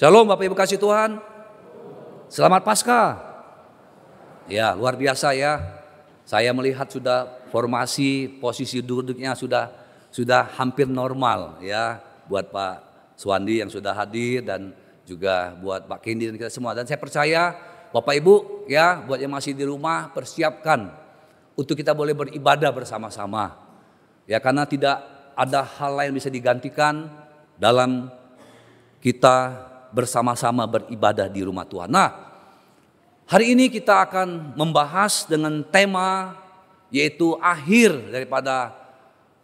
Shalom Bapak Ibu kasih Tuhan. Selamat Paskah. Ya, luar biasa ya. Saya melihat sudah formasi posisi duduknya sudah sudah hampir normal ya buat Pak Suwandi yang sudah hadir dan juga buat Pak Kendi dan kita semua. Dan saya percaya Bapak Ibu ya buat yang masih di rumah persiapkan untuk kita boleh beribadah bersama-sama. Ya karena tidak ada hal lain bisa digantikan dalam kita bersama-sama beribadah di rumah Tuhan. Nah, hari ini kita akan membahas dengan tema yaitu akhir daripada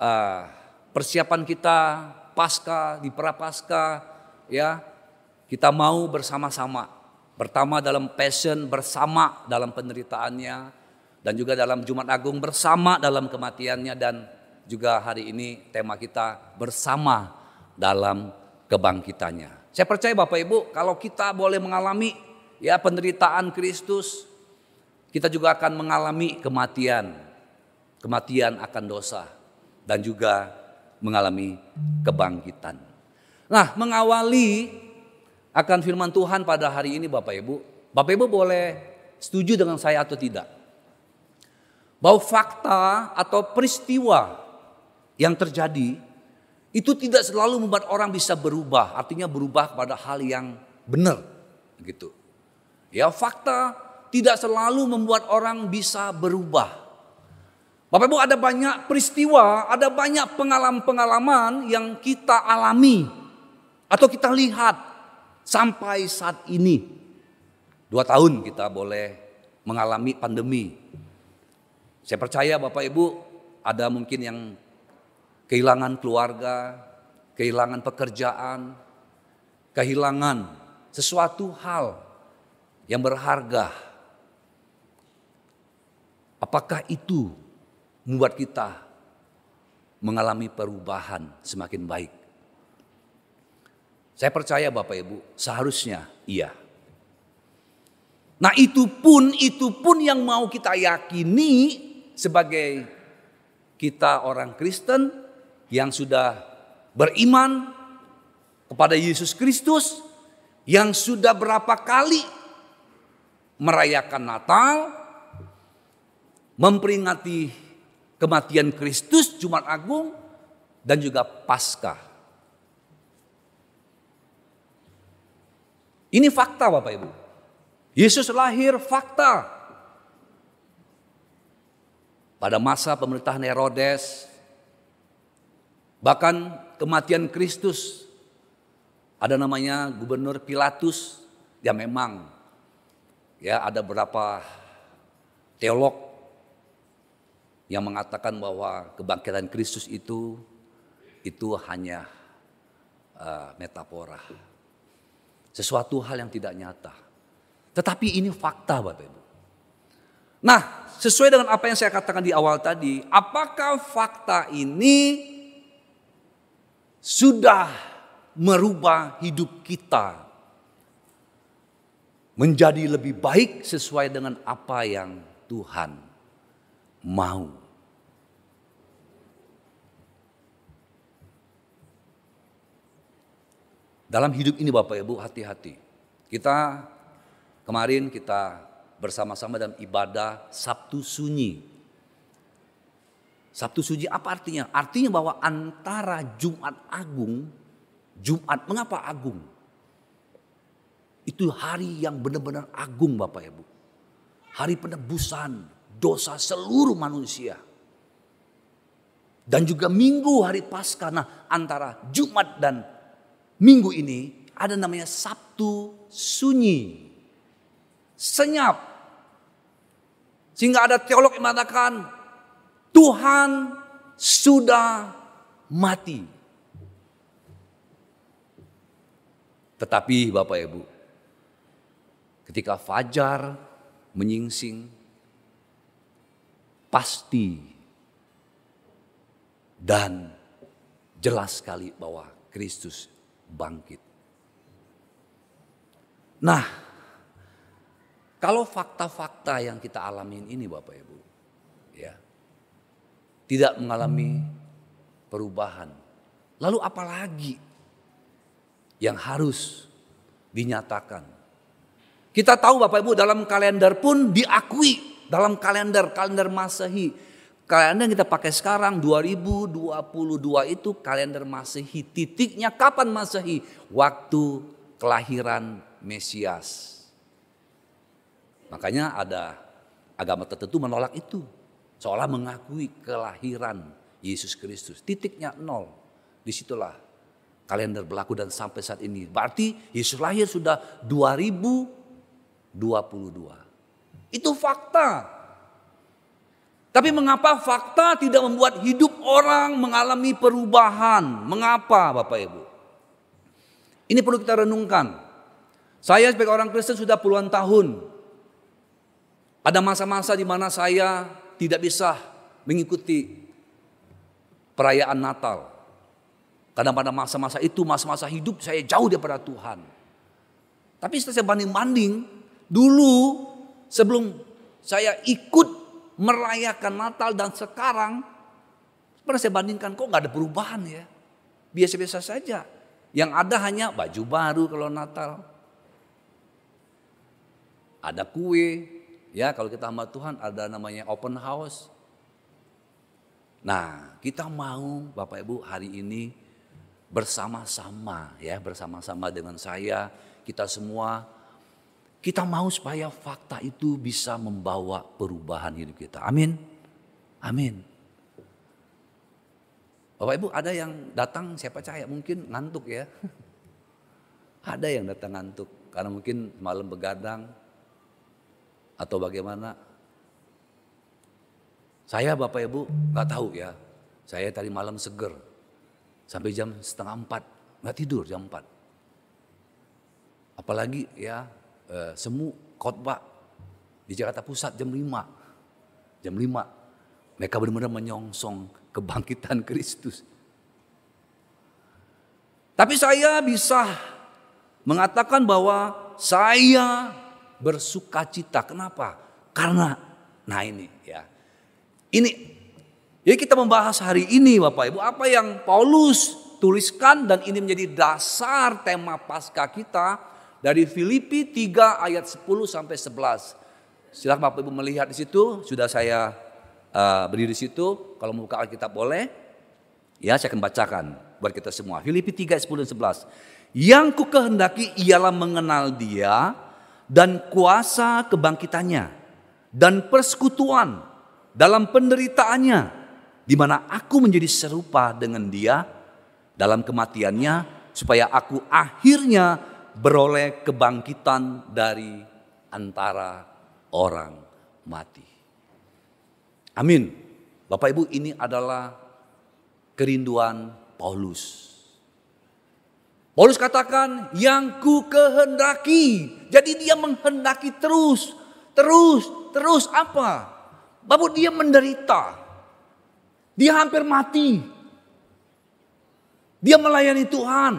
uh, persiapan kita pasca di prapaskah ya kita mau bersama-sama pertama dalam passion bersama dalam penderitaannya dan juga dalam Jumat Agung bersama dalam kematiannya dan juga hari ini tema kita bersama dalam kebangkitannya. Saya percaya Bapak Ibu kalau kita boleh mengalami ya penderitaan Kristus, kita juga akan mengalami kematian. Kematian akan dosa dan juga mengalami kebangkitan. Nah, mengawali akan firman Tuhan pada hari ini Bapak Ibu, Bapak Ibu boleh setuju dengan saya atau tidak? Bahwa fakta atau peristiwa yang terjadi itu tidak selalu membuat orang bisa berubah, artinya berubah pada hal yang benar, gitu. Ya, fakta tidak selalu membuat orang bisa berubah. Bapak Ibu ada banyak peristiwa, ada banyak pengalaman-pengalaman yang kita alami atau kita lihat sampai saat ini. Dua tahun kita boleh mengalami pandemi. Saya percaya Bapak Ibu ada mungkin yang kehilangan keluarga, kehilangan pekerjaan, kehilangan sesuatu hal yang berharga. Apakah itu membuat kita mengalami perubahan semakin baik? Saya percaya Bapak Ibu, seharusnya iya. Nah itu pun, itu pun yang mau kita yakini sebagai kita orang Kristen yang sudah beriman kepada Yesus Kristus yang sudah berapa kali merayakan Natal, memperingati kematian Kristus Jumat Agung dan juga Paskah. Ini fakta Bapak Ibu. Yesus lahir fakta. Pada masa pemerintahan Herodes, Bahkan kematian Kristus ada namanya Gubernur Pilatus ya memang ya ada beberapa teolog yang mengatakan bahwa kebangkitan Kristus itu itu hanya uh, metafora. Sesuatu hal yang tidak nyata. Tetapi ini fakta Bapak Ibu. Nah, sesuai dengan apa yang saya katakan di awal tadi, apakah fakta ini sudah merubah hidup kita menjadi lebih baik sesuai dengan apa yang Tuhan mau. Dalam hidup ini Bapak Ibu hati-hati. Kita kemarin kita bersama-sama dalam ibadah Sabtu Sunyi. Sabtu Suci apa artinya? Artinya bahwa antara Jumat Agung, Jumat mengapa agung? Itu hari yang benar-benar agung Bapak Ibu. Hari penebusan dosa seluruh manusia. Dan juga minggu hari Paskah. Nah antara Jumat dan minggu ini ada namanya Sabtu Sunyi. Senyap. Sehingga ada teolog yang mengatakan Tuhan sudah mati. Tetapi Bapak Ibu, ketika fajar menyingsing, pasti dan jelas sekali bahwa Kristus bangkit. Nah, kalau fakta-fakta yang kita alamin ini Bapak Ibu, ya tidak mengalami perubahan. Lalu apalagi yang harus dinyatakan. Kita tahu Bapak Ibu dalam kalender pun diakui dalam kalender kalender Masehi. Kalender yang kita pakai sekarang 2022 itu kalender Masehi. Titiknya kapan Masehi? Waktu kelahiran Mesias. Makanya ada agama tertentu menolak itu. Seolah mengakui kelahiran Yesus Kristus. Titiknya nol. Di situlah kalender berlaku dan sampai saat ini. Berarti Yesus lahir sudah 2022. Itu fakta. Tapi mengapa fakta tidak membuat hidup orang mengalami perubahan? Mengapa Bapak Ibu? Ini perlu kita renungkan. Saya sebagai orang Kristen sudah puluhan tahun. Ada masa-masa di mana saya tidak bisa mengikuti perayaan Natal. Karena pada masa-masa itu, masa-masa hidup saya jauh daripada Tuhan. Tapi setelah saya banding-banding, dulu sebelum saya ikut merayakan Natal dan sekarang, pernah saya bandingkan kok nggak ada perubahan ya. Biasa-biasa saja. Yang ada hanya baju baru kalau Natal. Ada kue, ya kalau kita hamba Tuhan ada namanya open house. Nah kita mau Bapak Ibu hari ini bersama-sama ya bersama-sama dengan saya kita semua kita mau supaya fakta itu bisa membawa perubahan hidup kita. Amin. Amin. Bapak Ibu ada yang datang siapa percaya mungkin ngantuk ya. Ada yang datang ngantuk karena mungkin malam begadang atau bagaimana. Saya Bapak Ibu nggak tahu ya. Saya tadi malam seger. Sampai jam setengah empat, nggak tidur jam empat. Apalagi ya eh, semu khotbah di Jakarta Pusat jam lima, Jam lima mereka benar-benar menyongsong kebangkitan Kristus. Tapi saya bisa mengatakan bahwa saya bersuka cita. Kenapa? Karena nah ini ya. Ini jadi kita membahas hari ini Bapak Ibu apa yang Paulus tuliskan dan ini menjadi dasar tema pasca kita dari Filipi 3 ayat 10 sampai 11. Silakan Bapak Ibu melihat di situ, sudah saya uh, berdiri di situ. Kalau mau buka Alkitab boleh. Ya, saya akan bacakan buat kita semua. Filipi 3 10 dan 11. Yang ku kehendaki ialah mengenal Dia dan kuasa kebangkitannya dan persekutuan dalam penderitaannya di mana aku menjadi serupa dengan dia dalam kematiannya supaya aku akhirnya beroleh kebangkitan dari antara orang mati. Amin. Bapak Ibu ini adalah kerinduan Paulus. Paulus katakan yang ku kehendaki. Jadi dia menghendaki terus, terus, terus apa? Bapak dia menderita. Dia hampir mati. Dia melayani Tuhan.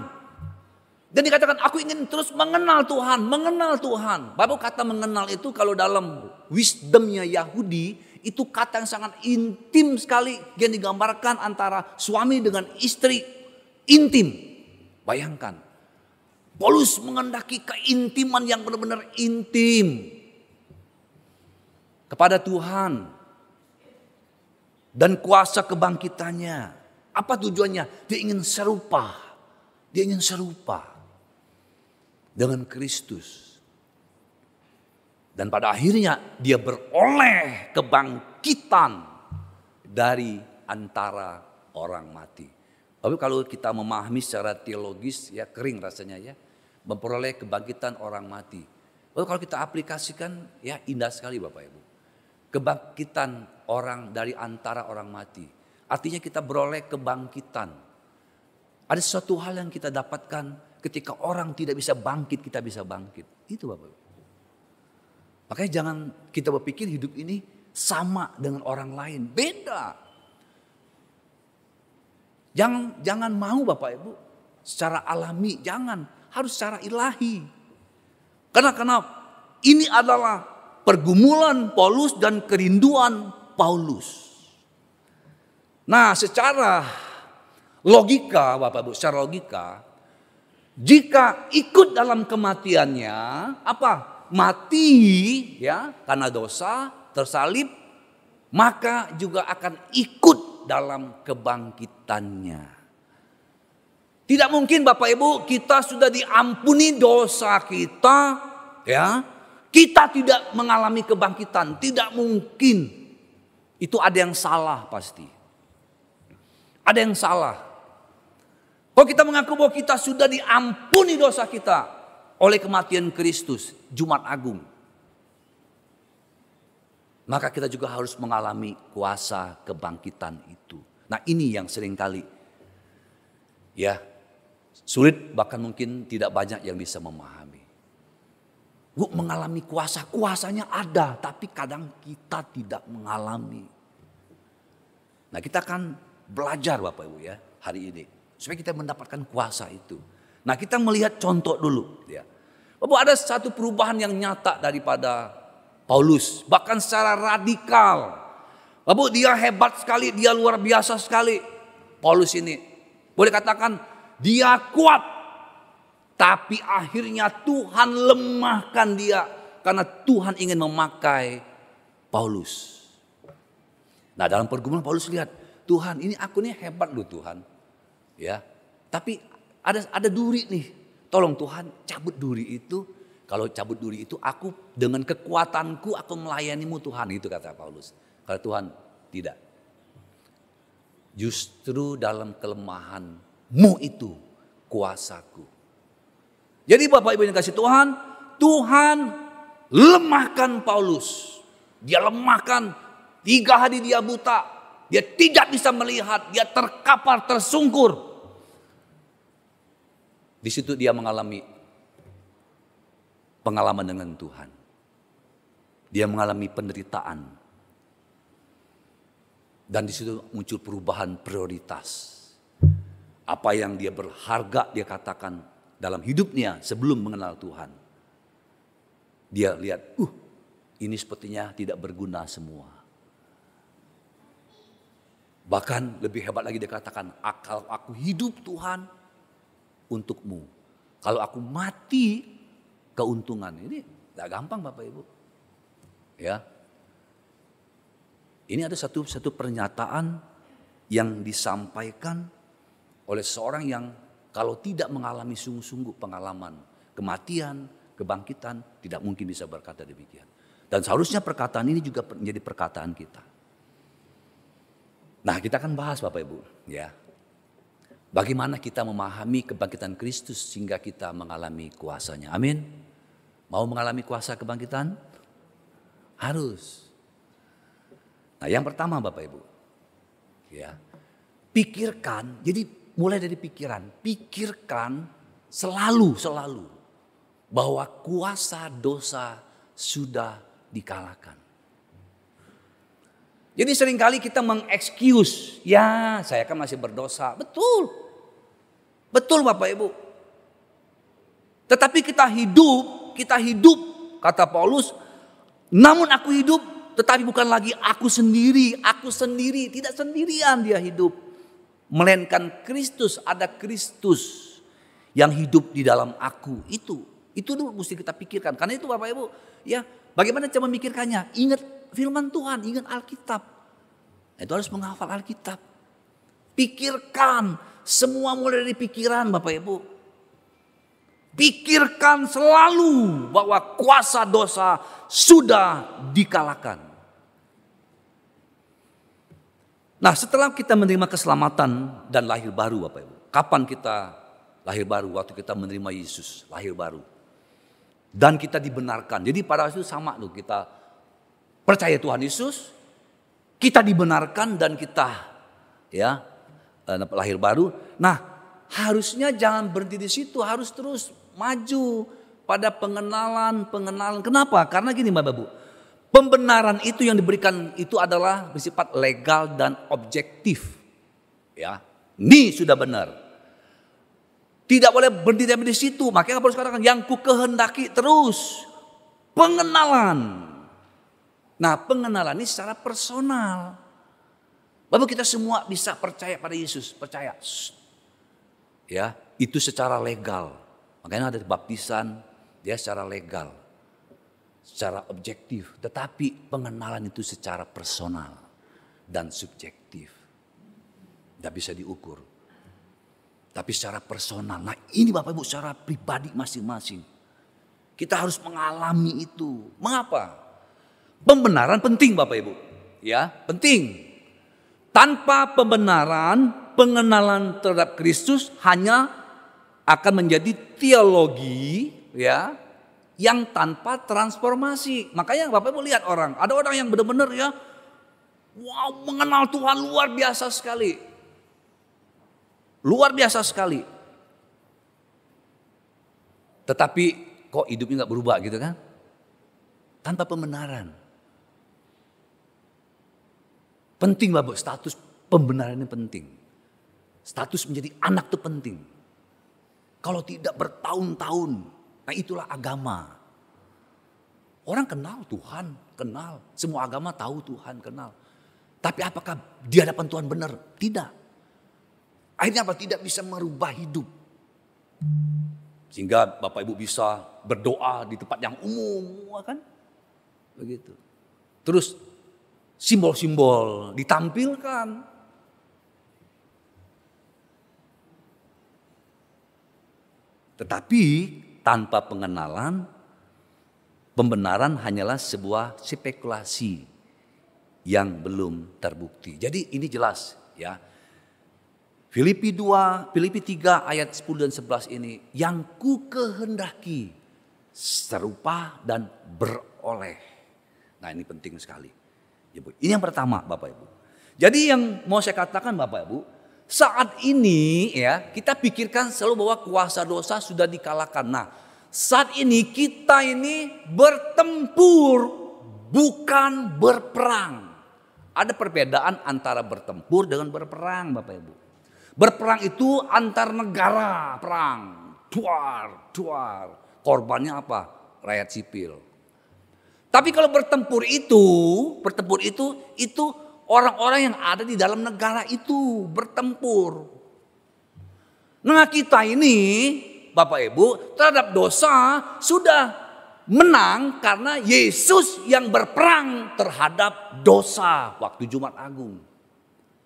Dan dikatakan aku ingin terus mengenal Tuhan, mengenal Tuhan. Bapak kata mengenal itu kalau dalam wisdomnya Yahudi itu kata yang sangat intim sekali yang digambarkan antara suami dengan istri intim. Bayangkan. Paulus mengendaki keintiman yang benar-benar intim kepada Tuhan dan kuasa kebangkitannya. Apa tujuannya? Dia ingin serupa. Dia ingin serupa dengan Kristus. Dan pada akhirnya dia beroleh kebangkitan dari antara orang mati. Tapi kalau kita memahami secara teologis ya kering rasanya ya. Memperoleh kebangkitan orang mati. Lalu kalau kita aplikasikan ya indah sekali Bapak Ibu. Kebangkitan orang dari antara orang mati. Artinya kita beroleh kebangkitan. Ada sesuatu hal yang kita dapatkan ketika orang tidak bisa bangkit, kita bisa bangkit. Itu Bapak. Makanya jangan kita berpikir hidup ini sama dengan orang lain. Beda. Jangan jangan mau Bapak Ibu secara alami, jangan harus secara ilahi. Karena karena ini adalah pergumulan Paulus dan kerinduan Paulus. Nah, secara logika, Bapak Ibu, secara logika, jika ikut dalam kematiannya, apa? Mati ya karena dosa, tersalib, maka juga akan ikut dalam kebangkitannya. Tidak mungkin Bapak Ibu kita sudah diampuni dosa kita ya. Kita tidak mengalami kebangkitan, tidak mungkin. Itu ada yang salah pasti. Ada yang salah. Kalau kita mengaku bahwa kita sudah diampuni dosa kita oleh kematian Kristus, Jumat Agung. Maka kita juga harus mengalami kuasa kebangkitan itu. Nah ini yang sering kali ya sulit bahkan mungkin tidak banyak yang bisa memahami. Bu mengalami kuasa, kuasanya ada tapi kadang kita tidak mengalami. Nah kita akan belajar Bapak Ibu ya hari ini. Supaya kita mendapatkan kuasa itu. Nah kita melihat contoh dulu ya. Bapak ada satu perubahan yang nyata daripada Paulus, bahkan secara radikal. Bapak dia hebat sekali, dia luar biasa sekali. Paulus ini boleh katakan dia kuat. Tapi akhirnya Tuhan lemahkan dia karena Tuhan ingin memakai Paulus. Nah, dalam pergumulan Paulus lihat, Tuhan ini aku nih hebat loh Tuhan. Ya. Tapi ada ada duri nih. Tolong Tuhan cabut duri itu kalau cabut duri itu aku dengan kekuatanku aku melayanimu Tuhan itu kata Paulus. Kalau Tuhan tidak. Justru dalam kelemahanmu itu kuasaku. Jadi Bapak Ibu yang kasih Tuhan, Tuhan lemahkan Paulus. Dia lemahkan tiga hari dia buta. Dia tidak bisa melihat, dia terkapar, tersungkur. Di situ dia mengalami pengalaman dengan Tuhan. Dia mengalami penderitaan. Dan di situ muncul perubahan prioritas. Apa yang dia berharga dia katakan dalam hidupnya sebelum mengenal Tuhan. Dia lihat, uh ini sepertinya tidak berguna semua. Bahkan lebih hebat lagi dia katakan, akal aku hidup Tuhan untukmu. Kalau aku mati keuntungan. Ini tidak gampang Bapak Ibu. Ya. Ini ada satu satu pernyataan yang disampaikan oleh seorang yang kalau tidak mengalami sungguh-sungguh pengalaman kematian, kebangkitan, tidak mungkin bisa berkata demikian. Dan seharusnya perkataan ini juga menjadi perkataan kita. Nah, kita akan bahas Bapak Ibu, ya. Bagaimana kita memahami kebangkitan Kristus sehingga kita mengalami kuasanya. Amin. Mau mengalami kuasa kebangkitan? Harus. Nah yang pertama Bapak Ibu. Ya, pikirkan, jadi mulai dari pikiran. Pikirkan selalu, selalu. Bahwa kuasa dosa sudah dikalahkan. Jadi sering kali kita mengexcuse, ya saya kan masih berdosa. Betul. Betul Bapak Ibu. Tetapi kita hidup kita hidup, kata Paulus, namun aku hidup tetapi bukan lagi aku sendiri, aku sendiri, tidak sendirian dia hidup. Melainkan Kristus, ada Kristus yang hidup di dalam aku. Itu, itu dulu mesti kita pikirkan. Karena itu Bapak Ibu, ya bagaimana cara memikirkannya? Ingat firman Tuhan, ingat Alkitab. Itu harus menghafal Alkitab. Pikirkan semua mulai dari pikiran Bapak Ibu. Pikirkan selalu bahwa kuasa dosa sudah dikalahkan. Nah setelah kita menerima keselamatan dan lahir baru Bapak Ibu. Kapan kita lahir baru? Waktu kita menerima Yesus lahir baru. Dan kita dibenarkan. Jadi pada waktu itu sama loh kita percaya Tuhan Yesus. Kita dibenarkan dan kita ya eh, lahir baru. Nah harusnya jangan berhenti di situ. Harus terus maju pada pengenalan, pengenalan. Kenapa? Karena gini Bapak Ibu. Pembenaran itu yang diberikan itu adalah bersifat legal dan objektif. Ya, ini sudah benar. Tidak boleh berhenti di situ. Makanya harus katakan yang ku kehendaki terus pengenalan. Nah, pengenalan ini secara personal. Bapak kita semua bisa percaya pada Yesus, percaya. Ya, itu secara legal. Makanya ada baptisan dia secara legal, secara objektif. Tetapi pengenalan itu secara personal dan subjektif. Tidak bisa diukur. Tapi secara personal. Nah ini Bapak Ibu secara pribadi masing-masing. Kita harus mengalami itu. Mengapa? Pembenaran penting Bapak Ibu. Ya, penting. Tanpa pembenaran, pengenalan terhadap Kristus hanya akan menjadi teologi ya yang tanpa transformasi. Makanya Bapak Ibu lihat orang, ada orang yang benar-benar ya wow mengenal Tuhan luar biasa sekali. Luar biasa sekali. Tetapi kok hidupnya nggak berubah gitu kan? Tanpa pembenaran. Penting Bapak, status pembenaran ini penting. Status menjadi anak itu penting. Kalau tidak bertahun-tahun, nah itulah agama. Orang kenal Tuhan, kenal. Semua agama tahu Tuhan, kenal. Tapi apakah di hadapan Tuhan benar? Tidak. Akhirnya apa? Tidak bisa merubah hidup. Sehingga Bapak Ibu bisa berdoa di tempat yang umum, kan? Begitu. Terus simbol-simbol ditampilkan. Tetapi tanpa pengenalan, pembenaran hanyalah sebuah spekulasi yang belum terbukti. Jadi ini jelas ya. Filipi 2, Filipi 3 ayat 10 dan 11 ini yang ku kehendaki serupa dan beroleh. Nah ini penting sekali. Ibu. Ini yang pertama Bapak Ibu. Jadi yang mau saya katakan Bapak Ibu, saat ini ya kita pikirkan selalu bahwa kuasa dosa sudah dikalahkan. Nah saat ini kita ini bertempur bukan berperang. Ada perbedaan antara bertempur dengan berperang Bapak Ibu. Berperang itu antar negara perang. Duar, duar. Korbannya apa? Rakyat sipil. Tapi kalau bertempur itu, bertempur itu, itu orang-orang yang ada di dalam negara itu bertempur. Nah kita ini, Bapak Ibu, terhadap dosa sudah menang karena Yesus yang berperang terhadap dosa waktu Jumat Agung.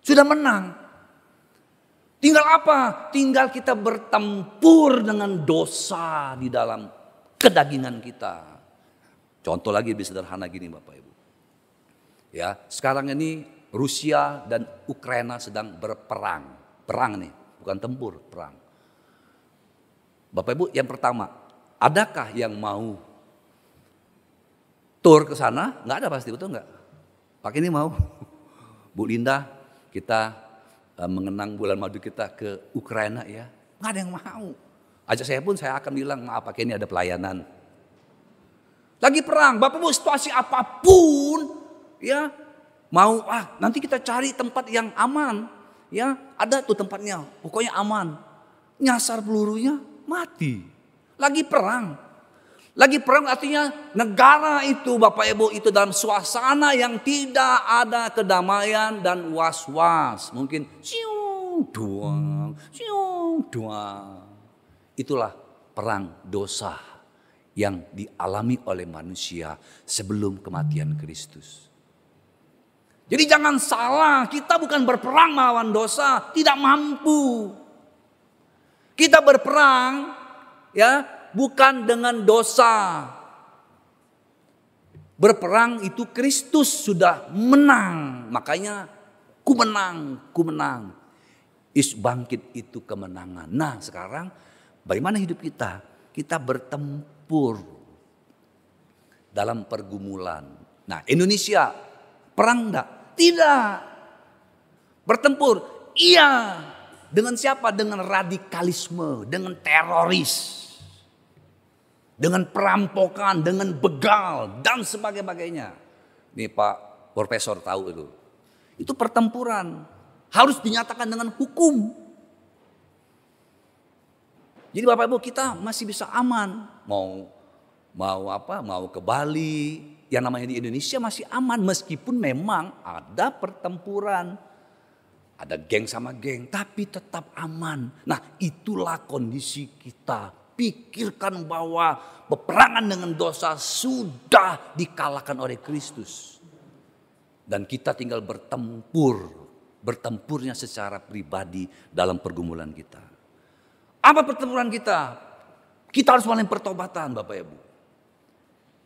Sudah menang. Tinggal apa? Tinggal kita bertempur dengan dosa di dalam kedagingan kita. Contoh lagi lebih sederhana gini Bapak Ibu. Ya, sekarang ini Rusia dan Ukraina sedang berperang. Perang nih, bukan tempur, perang. Bapak Ibu, yang pertama, adakah yang mau tur ke sana? Enggak ada pasti, betul enggak? Pak ini mau. Bu Linda, kita uh, mengenang bulan madu kita ke Ukraina ya. Enggak ada yang mau. Ajak saya pun saya akan bilang, maaf Pak ini ada pelayanan lagi perang, Bapak Ibu situasi apa pun ya mau ah nanti kita cari tempat yang aman. Ya, ada tuh tempatnya, pokoknya aman. Nyasar pelurunya mati. Lagi perang. Lagi perang artinya negara itu Bapak Ibu itu dalam suasana yang tidak ada kedamaian dan was-was. Mungkin siung doang, siung doang. Itulah perang dosa yang dialami oleh manusia sebelum kematian Kristus. Jadi jangan salah, kita bukan berperang melawan dosa, tidak mampu. Kita berperang ya, bukan dengan dosa. Berperang itu Kristus sudah menang, makanya ku menang, ku menang. Is bangkit itu kemenangan. Nah, sekarang bagaimana hidup kita? Kita bertemu bertempur dalam pergumulan. Nah Indonesia perang enggak? Tidak. Bertempur, iya. Dengan siapa? Dengan radikalisme, dengan teroris. Dengan perampokan, dengan begal, dan sebagainya. Nih Pak Profesor tahu itu. Itu pertempuran. Harus dinyatakan dengan hukum. Jadi Bapak Ibu kita masih bisa aman. Mau mau apa? Mau ke Bali. Yang namanya di Indonesia masih aman meskipun memang ada pertempuran. Ada geng sama geng tapi tetap aman. Nah itulah kondisi kita pikirkan bahwa peperangan dengan dosa sudah dikalahkan oleh Kristus. Dan kita tinggal bertempur, bertempurnya secara pribadi dalam pergumulan kita. Apa pertempuran kita? Kita harus mulai pertobatan Bapak Ibu.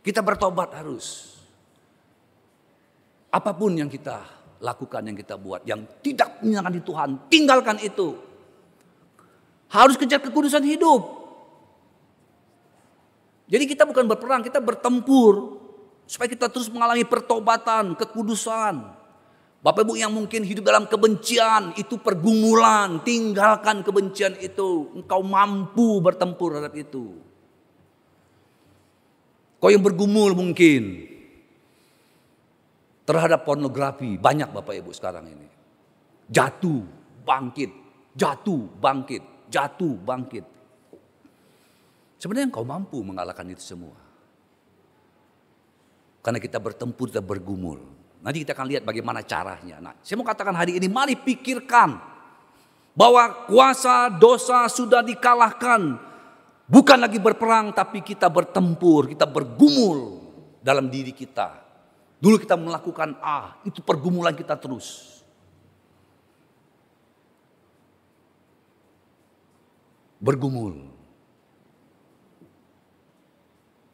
Kita bertobat harus. Apa pun yang kita lakukan, yang kita buat, yang tidak menyenangkan di Tuhan, tinggalkan itu. Harus kejar kekudusan hidup. Jadi kita bukan berperang, kita bertempur. Supaya kita terus mengalami pertobatan, kekudusan. Bapak Ibu yang mungkin hidup dalam kebencian, itu pergumulan, tinggalkan kebencian itu. Engkau mampu bertempur terhadap itu. Kau yang bergumul mungkin terhadap pornografi, banyak Bapak Ibu sekarang ini. Jatuh, bangkit, jatuh, bangkit, jatuh, bangkit. Sebenarnya engkau mampu mengalahkan itu semua. Karena kita bertempur dan bergumul. Nanti kita akan lihat bagaimana caranya. Nah, saya mau katakan hari ini, mari pikirkan bahwa kuasa dosa sudah dikalahkan. Bukan lagi berperang, tapi kita bertempur, kita bergumul dalam diri kita. Dulu kita melakukan A, itu pergumulan kita terus. Bergumul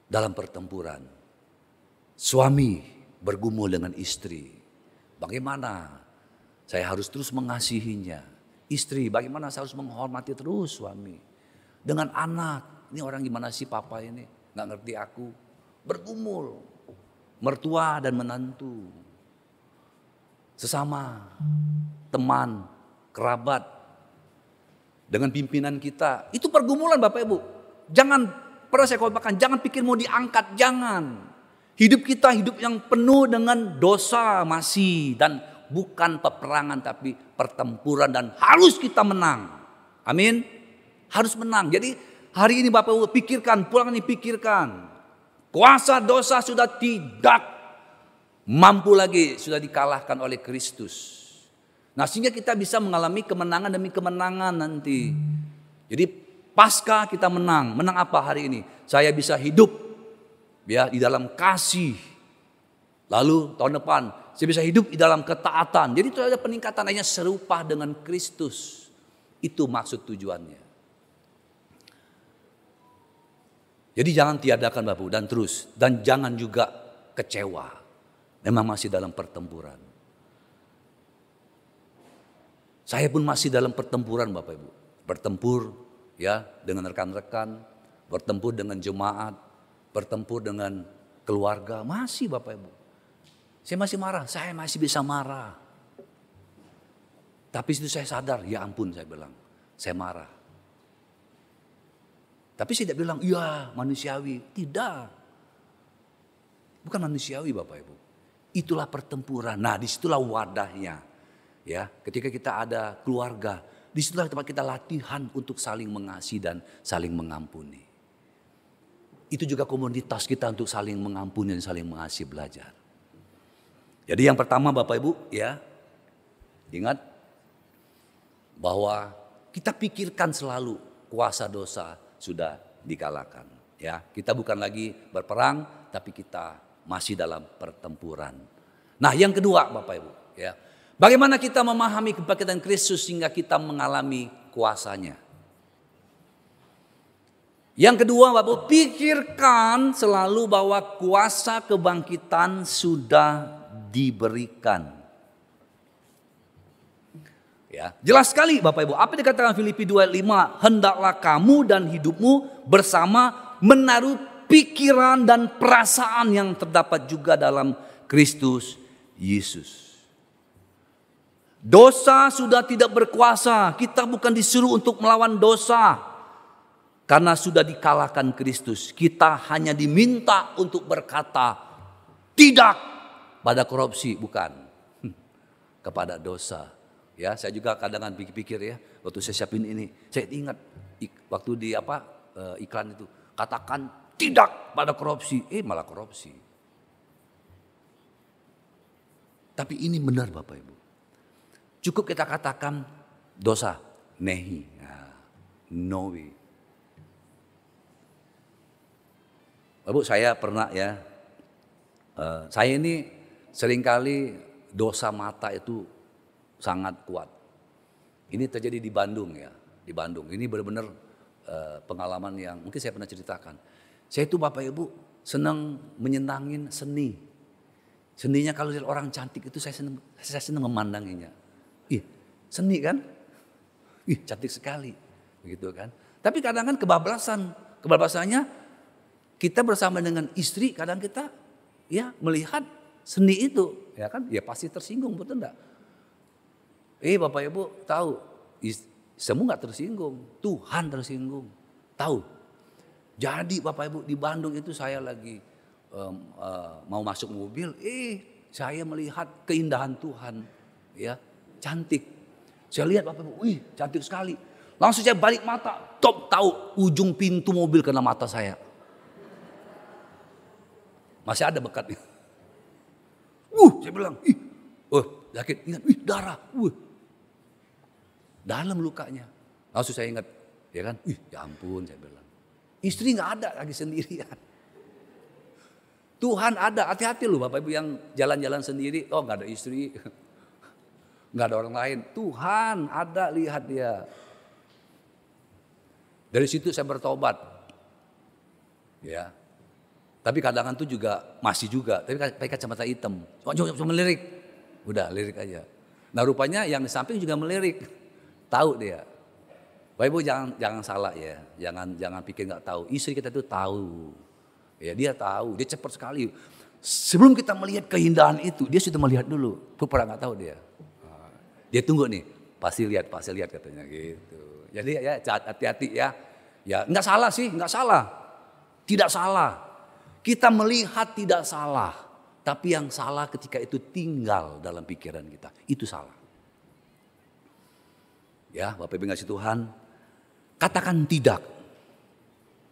dalam pertempuran. Suami bergumul dengan istri. Bagaimana saya harus terus mengasihinya. Istri, bagaimana saya harus menghormati terus suami. Dengan anak, ini orang gimana sih papa ini? Gak ngerti aku. Bergumul. Mertua dan menantu. Sesama, teman, kerabat. Dengan pimpinan kita. Itu pergumulan Bapak Ibu. Jangan, pernah saya katakan, jangan pikir mau diangkat, jangan. Hidup kita hidup yang penuh dengan dosa masih dan bukan peperangan tapi pertempuran dan harus kita menang. Amin. Harus menang. Jadi hari ini Bapak Ibu pikirkan, pulang ini pikirkan. Kuasa dosa sudah tidak mampu lagi, sudah dikalahkan oleh Kristus. Nah sehingga kita bisa mengalami kemenangan demi kemenangan nanti. Jadi pasca kita menang. Menang apa hari ini? Saya bisa hidup ya di dalam kasih. Lalu tahun depan saya bisa hidup di dalam ketaatan. Jadi itu ada peningkatan hanya serupa dengan Kristus. Itu maksud tujuannya. Jadi jangan tiadakan Bapak dan terus dan jangan juga kecewa. Memang masih dalam pertempuran. Saya pun masih dalam pertempuran Bapak Ibu. Bertempur ya dengan rekan-rekan, bertempur dengan jemaat, bertempur dengan keluarga, masih Bapak Ibu. Saya masih marah, saya masih bisa marah. Tapi itu saya sadar, ya ampun saya bilang, saya marah. Tapi saya tidak bilang, iya manusiawi. Tidak. Bukan manusiawi Bapak Ibu. Itulah pertempuran. Nah di situlah wadahnya. Ya, ketika kita ada keluarga, di situlah tempat kita latihan untuk saling mengasihi dan saling mengampuni itu juga komunitas kita untuk saling mengampuni dan saling mengasihi belajar. Jadi yang pertama Bapak Ibu ya, ingat bahwa kita pikirkan selalu kuasa dosa sudah dikalahkan. Ya, kita bukan lagi berperang, tapi kita masih dalam pertempuran. Nah, yang kedua Bapak Ibu, ya, bagaimana kita memahami kebangkitan Kristus sehingga kita mengalami kuasanya. Yang kedua, Bapak pikirkan selalu bahwa kuasa kebangkitan sudah diberikan. Ya, jelas sekali Bapak Ibu. Apa dikatakan Filipi 2:5? Hendaklah kamu dan hidupmu bersama menaruh pikiran dan perasaan yang terdapat juga dalam Kristus Yesus. Dosa sudah tidak berkuasa. Kita bukan disuruh untuk melawan dosa. Karena sudah dikalahkan Kristus, kita hanya diminta untuk berkata tidak pada korupsi, bukan kepada dosa. Ya, saya juga kadang-kadang pikir-pikir ya, waktu saya siapin ini, saya ingat waktu di apa eh, iklan itu, katakan tidak pada korupsi, eh malah korupsi. Tapi ini benar Bapak Ibu. Cukup kita katakan dosa, nehi, nah, no way. Bapak saya pernah ya, uh, saya ini sering kali dosa mata itu sangat kuat. Ini terjadi di Bandung ya, di Bandung. Ini benar-benar uh, pengalaman yang mungkin saya pernah ceritakan. Saya itu Bapak Ibu senang menyenangin seni. Seninya kalau lihat orang cantik itu saya senang, saya senang memandanginya. Ih, seni kan? Ih, cantik sekali. Begitu kan? Tapi kadang kan kebablasan. Kebablasannya kita bersama dengan istri kadang kita ya melihat seni itu. Ya kan? Ya pasti tersinggung betul enggak eh bapak ibu tahu semua nggak tersinggung. Tuhan tersinggung. Tahu? Jadi bapak ibu di Bandung itu saya lagi um, uh, mau masuk mobil eh saya melihat keindahan Tuhan ya cantik. Saya lihat bapak ibu wih cantik sekali. Langsung saya balik mata top tahu ujung pintu mobil kena mata saya masih ada bekatnya. Uh, saya bilang, ih, oh, sakit, ingat, ih, darah, uh. Dalam lukanya. Langsung saya ingat, ya kan, ih, ya ampun, saya bilang. Istri nggak ada lagi sendirian. Tuhan ada, hati-hati loh Bapak Ibu yang jalan-jalan sendiri, oh nggak ada istri, nggak ada orang lain. Tuhan ada, lihat dia. Dari situ saya bertobat. Ya, tapi kadang tuh juga masih juga, tapi pakai kacamata hitam. Cuma, cuma melirik. Udah, lirik aja. Nah rupanya yang di samping juga melirik. Tahu dia. Bapak Ibu jangan jangan salah ya. Jangan jangan pikir nggak tahu. Istri kita itu tahu. Ya dia tahu, dia cepat sekali. Sebelum kita melihat keindahan itu, dia sudah melihat dulu. Pernah nggak tahu dia. Dia tunggu nih, pasti lihat, pasti lihat katanya gitu. Jadi ya hati-hati ya. Ya nggak salah sih, nggak salah. Tidak salah. Kita melihat tidak salah, tapi yang salah ketika itu tinggal dalam pikiran kita, itu salah. Ya, Bapak Ibu ngasih Tuhan, katakan tidak.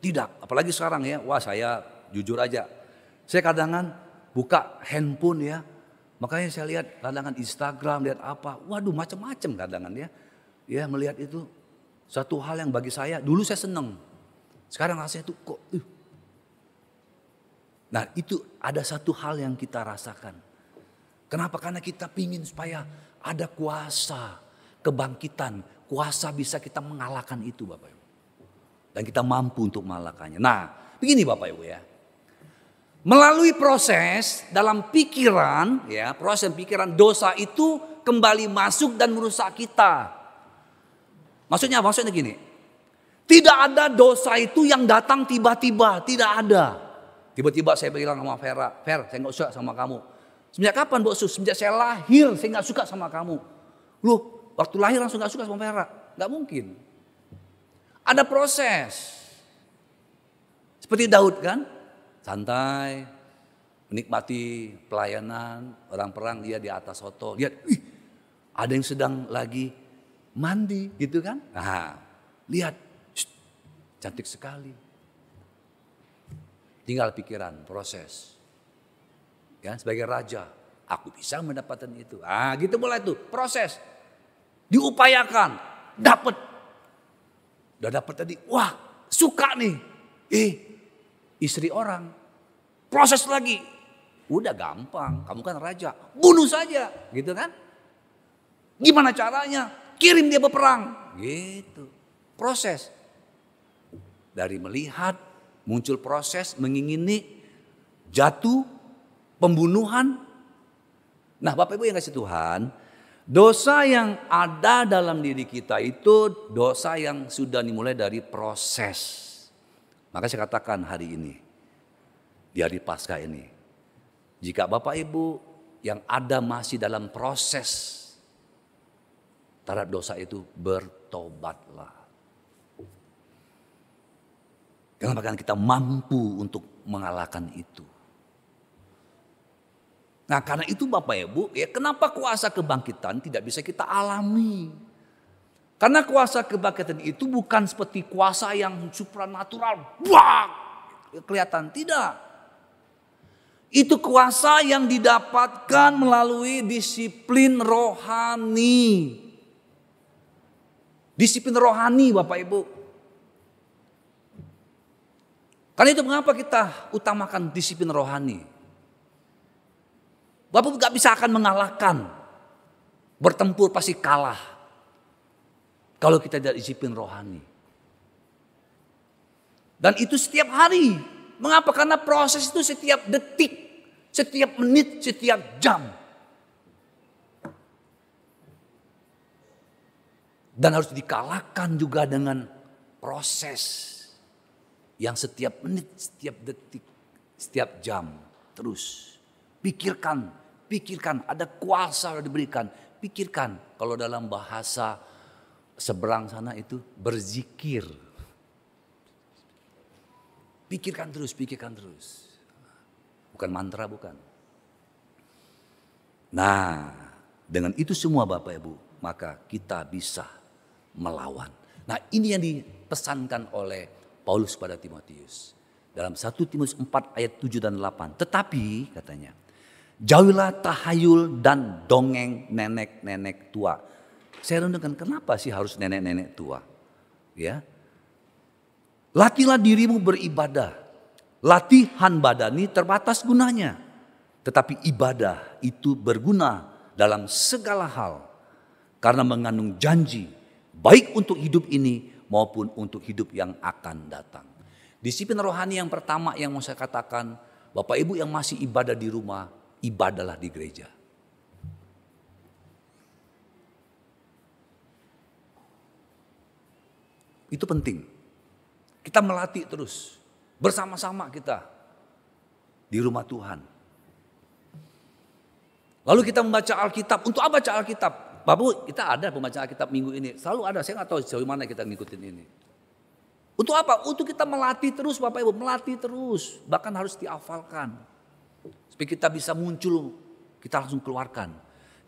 Tidak, apalagi sekarang ya, wah saya jujur aja. Saya kadang buka handphone ya, makanya saya lihat kadang Instagram, lihat apa, waduh macam-macam kadang ya. Ya melihat itu satu hal yang bagi saya, dulu saya seneng. Sekarang rasanya tuh kok, uh, Nah itu ada satu hal yang kita rasakan. Kenapa? Karena kita pingin supaya ada kuasa kebangkitan. Kuasa bisa kita mengalahkan itu Bapak Ibu. Dan kita mampu untuk mengalahkannya. Nah begini Bapak Ibu ya. Melalui proses dalam pikiran, ya proses pikiran dosa itu kembali masuk dan merusak kita. Maksudnya, maksudnya gini, tidak ada dosa itu yang datang tiba-tiba, tidak ada. Tiba-tiba saya bilang sama Vera, Ver, saya nggak suka sama kamu. Sejak kapan Bok Sus? Sejak saya lahir saya nggak suka sama kamu. Loh, waktu lahir langsung nggak suka sama Vera? Nggak mungkin. Ada proses. Seperti Daud kan, santai, menikmati pelayanan, orang perang dia di atas soto. Lihat, ih, ada yang sedang lagi mandi gitu kan. Nah, lihat, cantik sekali Tinggal pikiran, proses. Ya, sebagai raja, aku bisa mendapatkan itu. Ah, gitu mulai itu, proses. Diupayakan, dapat. Udah dapat tadi, wah, suka nih. Eh, istri orang. Proses lagi. Udah gampang, kamu kan raja. Bunuh saja, gitu kan? Gimana caranya? Kirim dia berperang. Gitu. Proses. Dari melihat muncul proses mengingini jatuh, pembunuhan. Nah Bapak Ibu yang kasih Tuhan, dosa yang ada dalam diri kita itu dosa yang sudah dimulai dari proses. Maka saya katakan hari ini, di hari Paskah ini, jika Bapak Ibu yang ada masih dalam proses terhadap dosa itu bertobatlah. Kenapa kan kita mampu untuk mengalahkan itu. Nah karena itu Bapak Ibu, ya kenapa kuasa kebangkitan tidak bisa kita alami? Karena kuasa kebangkitan itu bukan seperti kuasa yang supranatural. Wah, kelihatan tidak. Itu kuasa yang didapatkan melalui disiplin rohani. Disiplin rohani Bapak Ibu. Karena itu mengapa kita utamakan disiplin rohani. Bapak gak bisa akan mengalahkan. Bertempur pasti kalah. Kalau kita tidak disiplin rohani. Dan itu setiap hari. Mengapa? Karena proses itu setiap detik. Setiap menit, setiap jam. Dan harus dikalahkan juga dengan proses yang setiap menit, setiap detik, setiap jam terus. Pikirkan, pikirkan, ada kuasa yang diberikan. Pikirkan kalau dalam bahasa seberang sana itu berzikir. Pikirkan terus, pikirkan terus. Bukan mantra, bukan. Nah, dengan itu semua Bapak Ibu, maka kita bisa melawan. Nah, ini yang dipesankan oleh Paulus pada Timotius. Dalam 1 Timotius 4 ayat 7 dan 8. Tetapi katanya, jauhilah tahayul dan dongeng nenek-nenek tua. Saya renungkan kenapa sih harus nenek-nenek tua? Ya. Latihlah dirimu beribadah. Latihan badani terbatas gunanya. Tetapi ibadah itu berguna dalam segala hal. Karena mengandung janji baik untuk hidup ini maupun untuk hidup yang akan datang. Disiplin rohani yang pertama yang mau saya katakan, Bapak Ibu yang masih ibadah di rumah, ibadahlah di gereja. Itu penting. Kita melatih terus. Bersama-sama kita. Di rumah Tuhan. Lalu kita membaca Alkitab. Untuk apa baca Alkitab? Bapak kita ada pembacaan Alkitab minggu ini. Selalu ada, saya nggak tahu sejauh mana kita ngikutin ini. Untuk apa? Untuk kita melatih terus Bapak Ibu, melatih terus. Bahkan harus dihafalkan. Supaya kita bisa muncul, kita langsung keluarkan.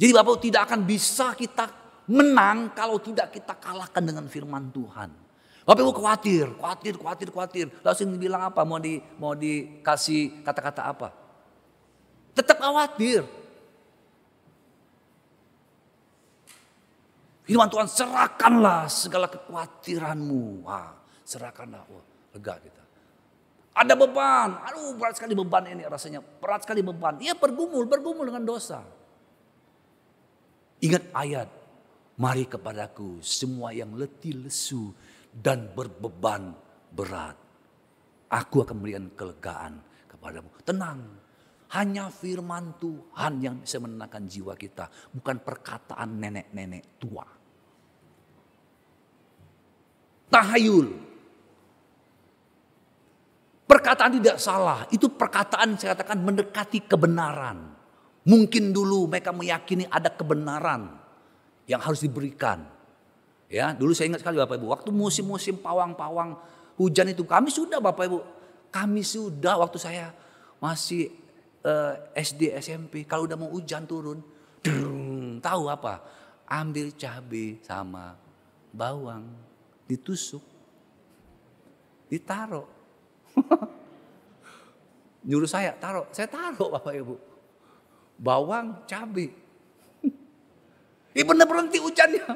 Jadi Bapak tidak akan bisa kita menang kalau tidak kita kalahkan dengan firman Tuhan. Bapak Ibu khawatir, khawatir, khawatir, khawatir. Langsung bilang apa? Mau di mau dikasih kata-kata apa? Tetap khawatir. Firman Tuhan serahkanlah segala kekhawatiranmu. Wah, serahkanlah. Wah, lega kita. Ada beban. Aduh berat sekali beban ini rasanya. Berat sekali beban. Ia bergumul, bergumul dengan dosa. Ingat ayat. Mari kepadaku semua yang letih lesu dan berbeban berat. Aku akan memberikan kelegaan kepadamu. Tenang, hanya firman Tuhan yang bisa menenangkan jiwa kita. Bukan perkataan nenek-nenek tua. Tahayul. Perkataan tidak salah. Itu perkataan saya katakan mendekati kebenaran. Mungkin dulu mereka meyakini ada kebenaran yang harus diberikan. Ya, dulu saya ingat sekali Bapak Ibu, waktu musim-musim pawang-pawang hujan itu kami sudah Bapak Ibu, kami sudah waktu saya masih eh, SD SMP kalau udah mau hujan turun, drung, tahu apa? Ambil cabai sama bawang, ditusuk, ditaruh. Nyuruh saya taruh, saya taruh Bapak Ibu. Bawang, cabai. Ini benar berhenti hujannya.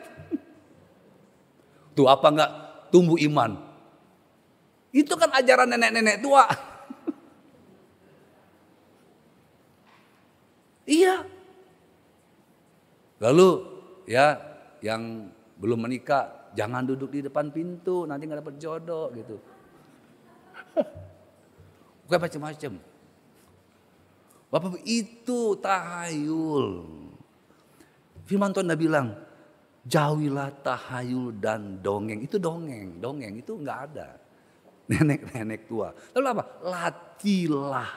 Tuh apa enggak tumbuh iman? Itu kan ajaran nenek-nenek tua. Iya. Lalu ya yang belum menikah jangan duduk di depan pintu nanti nggak dapat jodoh gitu. Bukan macam-macam. Bapak itu tahayul. Firman Tuhan dah bilang, jauhilah tahayul dan dongeng. Itu dongeng, dongeng itu nggak ada. Nenek-nenek tua. Lalu apa? Latilah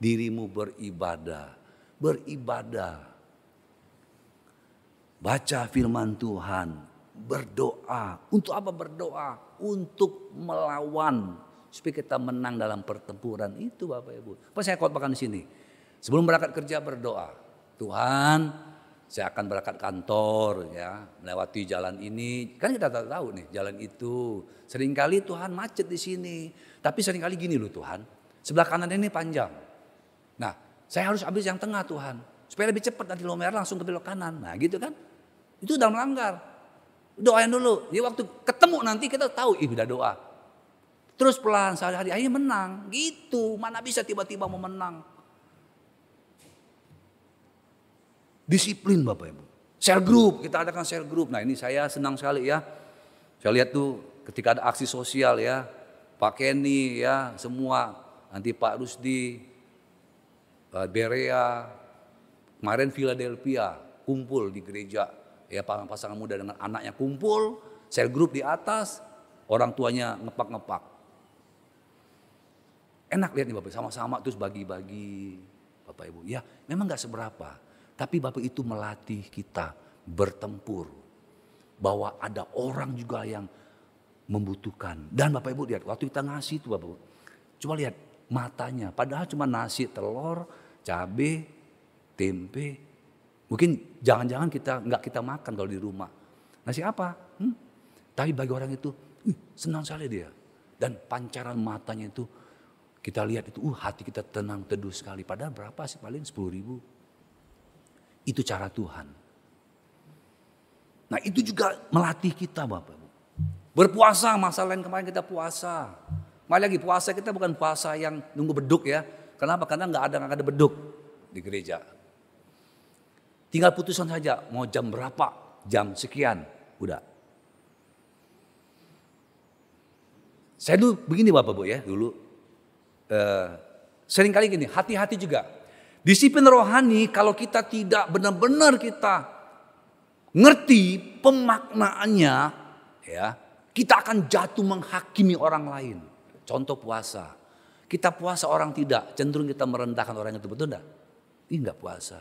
dirimu beribadah beribadah. Baca firman Tuhan, berdoa. Untuk apa berdoa? Untuk melawan supaya kita menang dalam pertempuran itu Bapak Ibu. Apa saya khotbahkan di sini? Sebelum berangkat kerja berdoa. Tuhan, saya akan berangkat kantor ya, melewati jalan ini. Kan kita tahu nih jalan itu. Seringkali Tuhan macet di sini. Tapi sering kali gini loh Tuhan. Sebelah kanan ini panjang. Nah, saya harus habis yang tengah Tuhan. Supaya lebih cepat nanti lo merah langsung ke belok kanan. Nah gitu kan. Itu udah melanggar. Doain dulu. Jadi waktu ketemu nanti kita tahu, ih udah doa. Terus pelan sehari-hari akhirnya menang. Gitu. Mana bisa tiba-tiba mau menang. Disiplin Bapak Ibu. Share group, kita adakan share group. Nah ini saya senang sekali ya. Saya lihat tuh ketika ada aksi sosial ya. Pak Kenny ya, semua. Nanti Pak Rusdi, Berea, kemarin Philadelphia kumpul di gereja. Ya pasangan muda dengan anaknya kumpul, share group di atas, orang tuanya ngepak-ngepak. Enak lihat nih Bapak, sama-sama terus bagi-bagi Bapak Ibu. Ya memang gak seberapa. Tapi Bapak itu melatih kita bertempur. Bahwa ada orang juga yang membutuhkan. Dan Bapak Ibu lihat waktu kita ngasih itu Bapak Ibu. Coba lihat matanya. Padahal cuma nasi, telur, cabai, tempe. Mungkin jangan-jangan kita nggak kita makan kalau di rumah. Nasi apa? Hmm? Tapi bagi orang itu senang sekali dia. Dan pancaran matanya itu kita lihat itu, uh hati kita tenang teduh sekali. Padahal berapa sih paling 10 ribu. Itu cara Tuhan. Nah itu juga melatih kita Bapak. Berpuasa, masa lain kemarin kita puasa. Malah lagi puasa kita bukan puasa yang nunggu beduk ya. Kenapa? Karena nggak ada nggak ada beduk di gereja. Tinggal putusan saja mau jam berapa, jam sekian, udah. Saya dulu begini Bapak Bu ya dulu uh, sering kali gini, hati-hati juga. Disiplin rohani kalau kita tidak benar-benar kita ngerti pemaknaannya, ya, kita akan jatuh menghakimi orang lain. Contoh puasa. Kita puasa orang tidak, cenderung kita merendahkan orang itu betul enggak? Ini enggak puasa.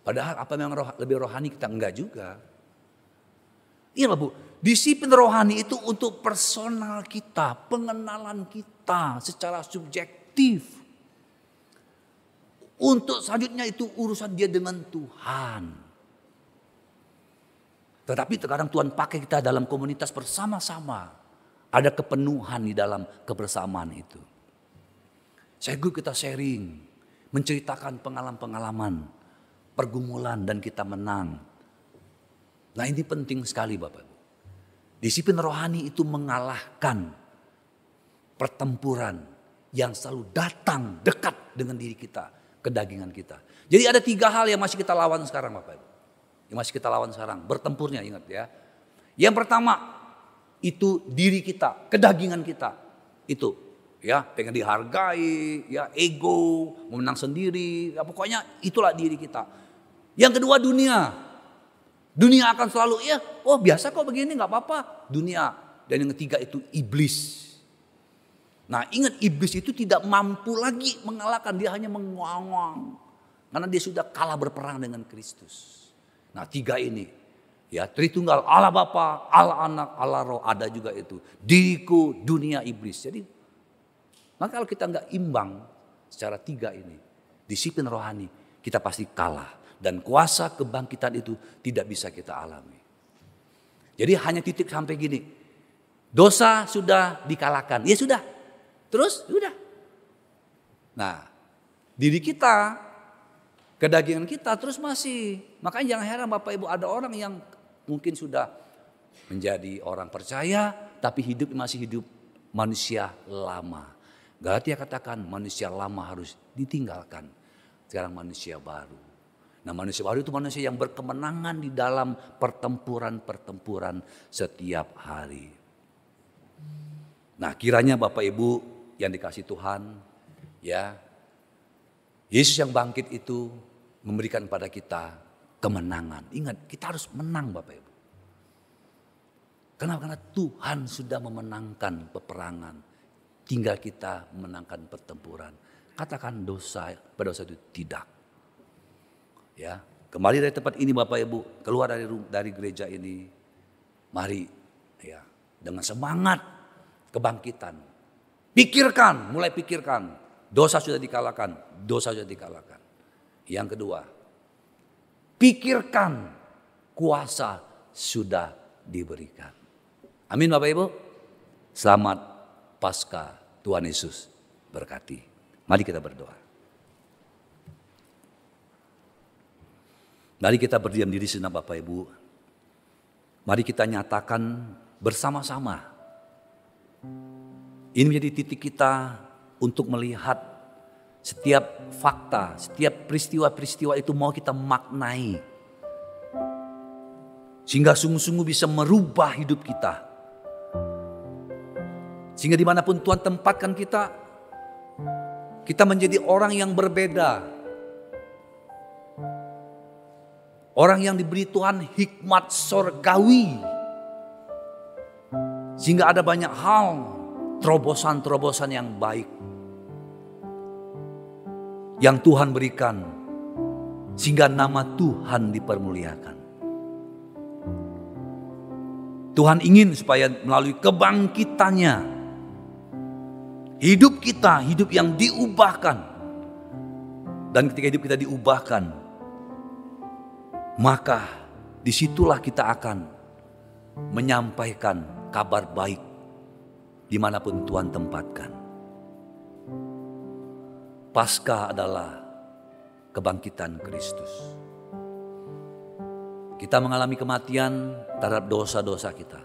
Padahal apa yang roh, lebih rohani kita enggak juga. Iya Bu, disiplin rohani itu untuk personal kita, pengenalan kita secara subjektif. Untuk selanjutnya itu urusan dia dengan Tuhan. Tetapi terkadang Tuhan pakai kita dalam komunitas bersama-sama. Ada kepenuhan di dalam kebersamaan itu. Saya kita sharing, menceritakan pengalaman-pengalaman, pergumulan dan kita menang Nah ini penting sekali Bapak. Disiplin rohani itu mengalahkan pertempuran yang selalu datang dekat dengan diri kita, kedagingan kita. Jadi ada tiga hal yang masih kita lawan sekarang Bapak Yang masih kita lawan sekarang, bertempurnya ingat ya. Yang pertama itu diri kita, kedagingan kita. Itu ya pengen dihargai, ya ego, memenang sendiri, ya, pokoknya itulah diri kita. Yang kedua dunia, Dunia akan selalu ya, oh biasa kok begini nggak apa-apa. Dunia dan yang ketiga itu iblis. Nah ingat iblis itu tidak mampu lagi mengalahkan dia hanya menguang karena dia sudah kalah berperang dengan Kristus. Nah tiga ini ya Tritunggal Allah Bapa, Allah Anak, Allah Roh ada juga itu. Diriku dunia iblis. Jadi maka kalau kita nggak imbang secara tiga ini, disiplin rohani kita pasti kalah dan kuasa kebangkitan itu tidak bisa kita alami. Jadi hanya titik sampai gini. Dosa sudah dikalahkan. Ya sudah. Terus sudah. Nah, diri kita, kedagingan kita terus masih. Makanya jangan heran Bapak Ibu ada orang yang mungkin sudah menjadi orang percaya tapi hidup masih hidup manusia lama. Galatia katakan manusia lama harus ditinggalkan. Sekarang manusia baru. Nah manusia baru itu manusia yang berkemenangan di dalam pertempuran-pertempuran setiap hari. Nah kiranya Bapak Ibu yang dikasih Tuhan ya Yesus yang bangkit itu memberikan pada kita kemenangan. Ingat kita harus menang Bapak Ibu. Kenapa? Karena Tuhan sudah memenangkan peperangan. Tinggal kita memenangkan pertempuran. Katakan dosa pada dosa itu tidak. Ya, kembali dari tempat ini Bapak Ibu, keluar dari dari gereja ini. Mari ya, dengan semangat kebangkitan. Pikirkan, mulai pikirkan. Dosa sudah dikalahkan, dosa sudah dikalahkan. Yang kedua, pikirkan kuasa sudah diberikan. Amin Bapak Ibu. Selamat Pasca Tuhan Yesus berkati. Mari kita berdoa. Mari kita berdiam diri senang Bapak Ibu. Mari kita nyatakan bersama-sama Ini menjadi titik kita untuk melihat setiap fakta, setiap peristiwa-peristiwa itu mau kita maknai. Sehingga sungguh-sungguh bisa merubah hidup kita. Sehingga di mana pun Tuhan tempatkan kita, kita menjadi orang yang berbeda. Orang yang diberi Tuhan hikmat sorgawi. Sehingga ada banyak hal terobosan-terobosan yang baik yang Tuhan berikan sehingga nama Tuhan dipermuliakan. Tuhan ingin supaya melalui kebangkitannya hidup kita hidup yang diubahkan dan ketika hidup kita diubahkan maka di situlah kita akan menyampaikan kabar baik di mana pun Tuhan tempatkan. Pasca adalah kebangkitan Kristus. Kita mengalami kematian terhadap dosa-dosa kita.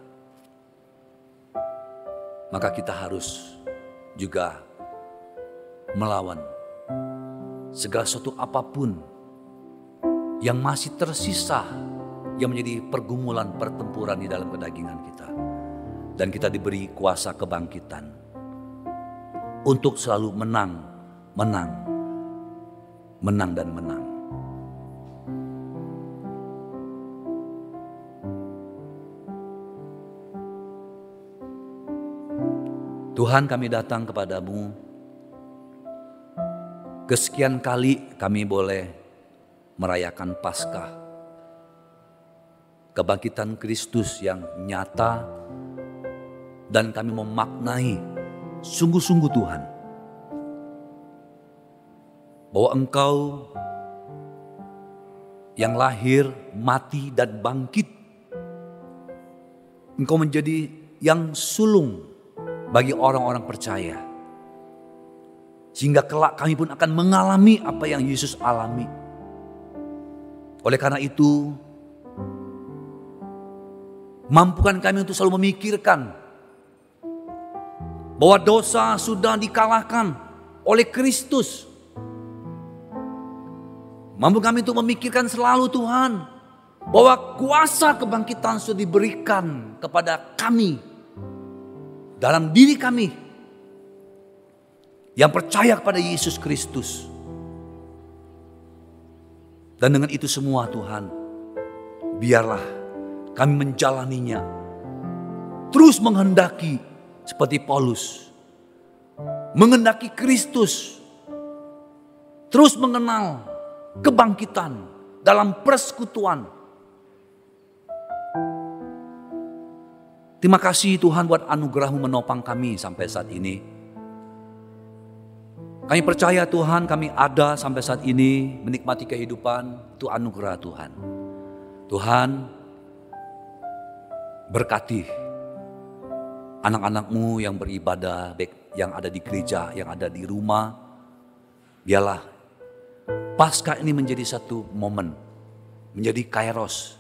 Maka kita harus juga melawan segala sesuatu apa pun yang masih tersisa yang menjadi pergumulan pertempuran di dalam kedagingan kita dan kita diberi kuasa kebangkitan untuk selalu menang, menang, menang dan menang. Tuhan kami datang kepadamu. Kesekian kali kami boleh merayakan Paskah. Kebangkitan Kristus yang nyata dan kami memaknai sungguh-sungguh Tuhan bahwa Engkau yang lahir, mati dan bangkit Engkau menjadi yang sulung bagi orang-orang percaya. Sehingga kelak kami pun akan mengalami apa yang Yesus alami. Oleh karena itu, mampukan kami untuk selalu memikirkan bahwa dosa sudah dikalahkan oleh Kristus. Mampu kami untuk memikirkan selalu Tuhan bahwa kuasa kebangkitan sudah diberikan kepada kami dalam diri kami yang percaya kepada Yesus Kristus. Dan dengan itu semua Tuhan, biarlah kami menjalaninya. Terus menghendaki seperti Paulus. Mengendaki Kristus. Terus mengenal kebangkitan dalam persekutuan. Terima kasih Tuhan buat anugerahmu menopang kami sampai saat ini. Kami percaya Tuhan kami ada sampai saat ini menikmati kehidupan itu anugerah Tuhan. Tuhan berkati anak-anakmu yang beribadah, yang ada di gereja, yang ada di rumah, biarlah pasca ini menjadi satu momen, menjadi kairos.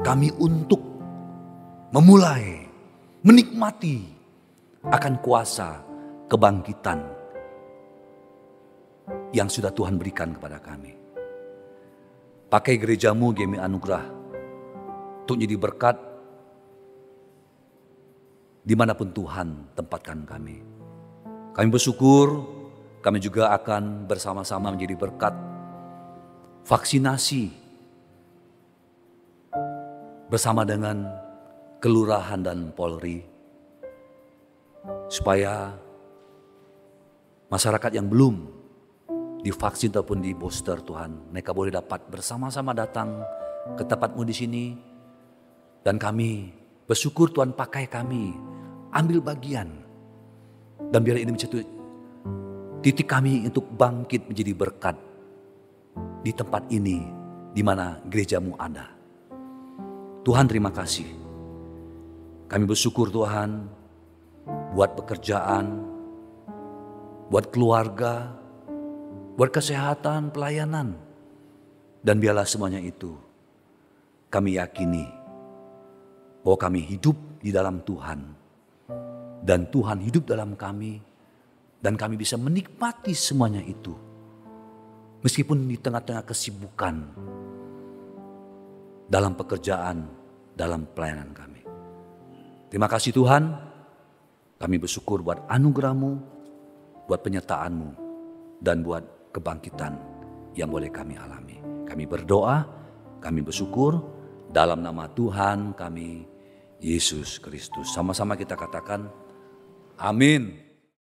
Kami untuk memulai, menikmati akan kuasa kebangkitan yang sudah Tuhan berikan kepada kami. Pakai gerejamu, Gemi Anugerah, untuk jadi berkat di mana pun Tuhan tempatkan kami. Kami bersyukur kami juga akan bersama-sama menjadi berkat vaksinasi bersama dengan kelurahan dan Polri supaya masyarakat yang belum divaksin ataupun di booster Tuhan mereka boleh dapat bersama-sama datang ke tempatmu di sini dan kami Bersyukur Tuhan pakai kami, ambil bagian. Dan biar ini menjadi titik kami untuk bangkit menjadi berkat di tempat ini di mana gerejamu ada. Tuhan terima kasih. Kami bersyukur Tuhan buat pekerjaan, buat keluarga, buat kesehatan, pelayanan. Dan biarlah semuanya itu kami yakini bahwa kami hidup di dalam Tuhan. dan Tuhan hidup dalam kami dan kami bisa menikmati semuanya itu. Meskipun di tengah-tengah kesibukan dalam pekerjaan, dalam pelayanan kami. Terima kasih Tuhan, kami bersyukur buat anugerahmu, buat penyertaanmu, dan buat kebangkitan yang boleh kami alami. Kami berdoa, kami bersyukur dalam nama Tuhan kami, Yesus Kristus. Sama-sama kita katakan, Amin.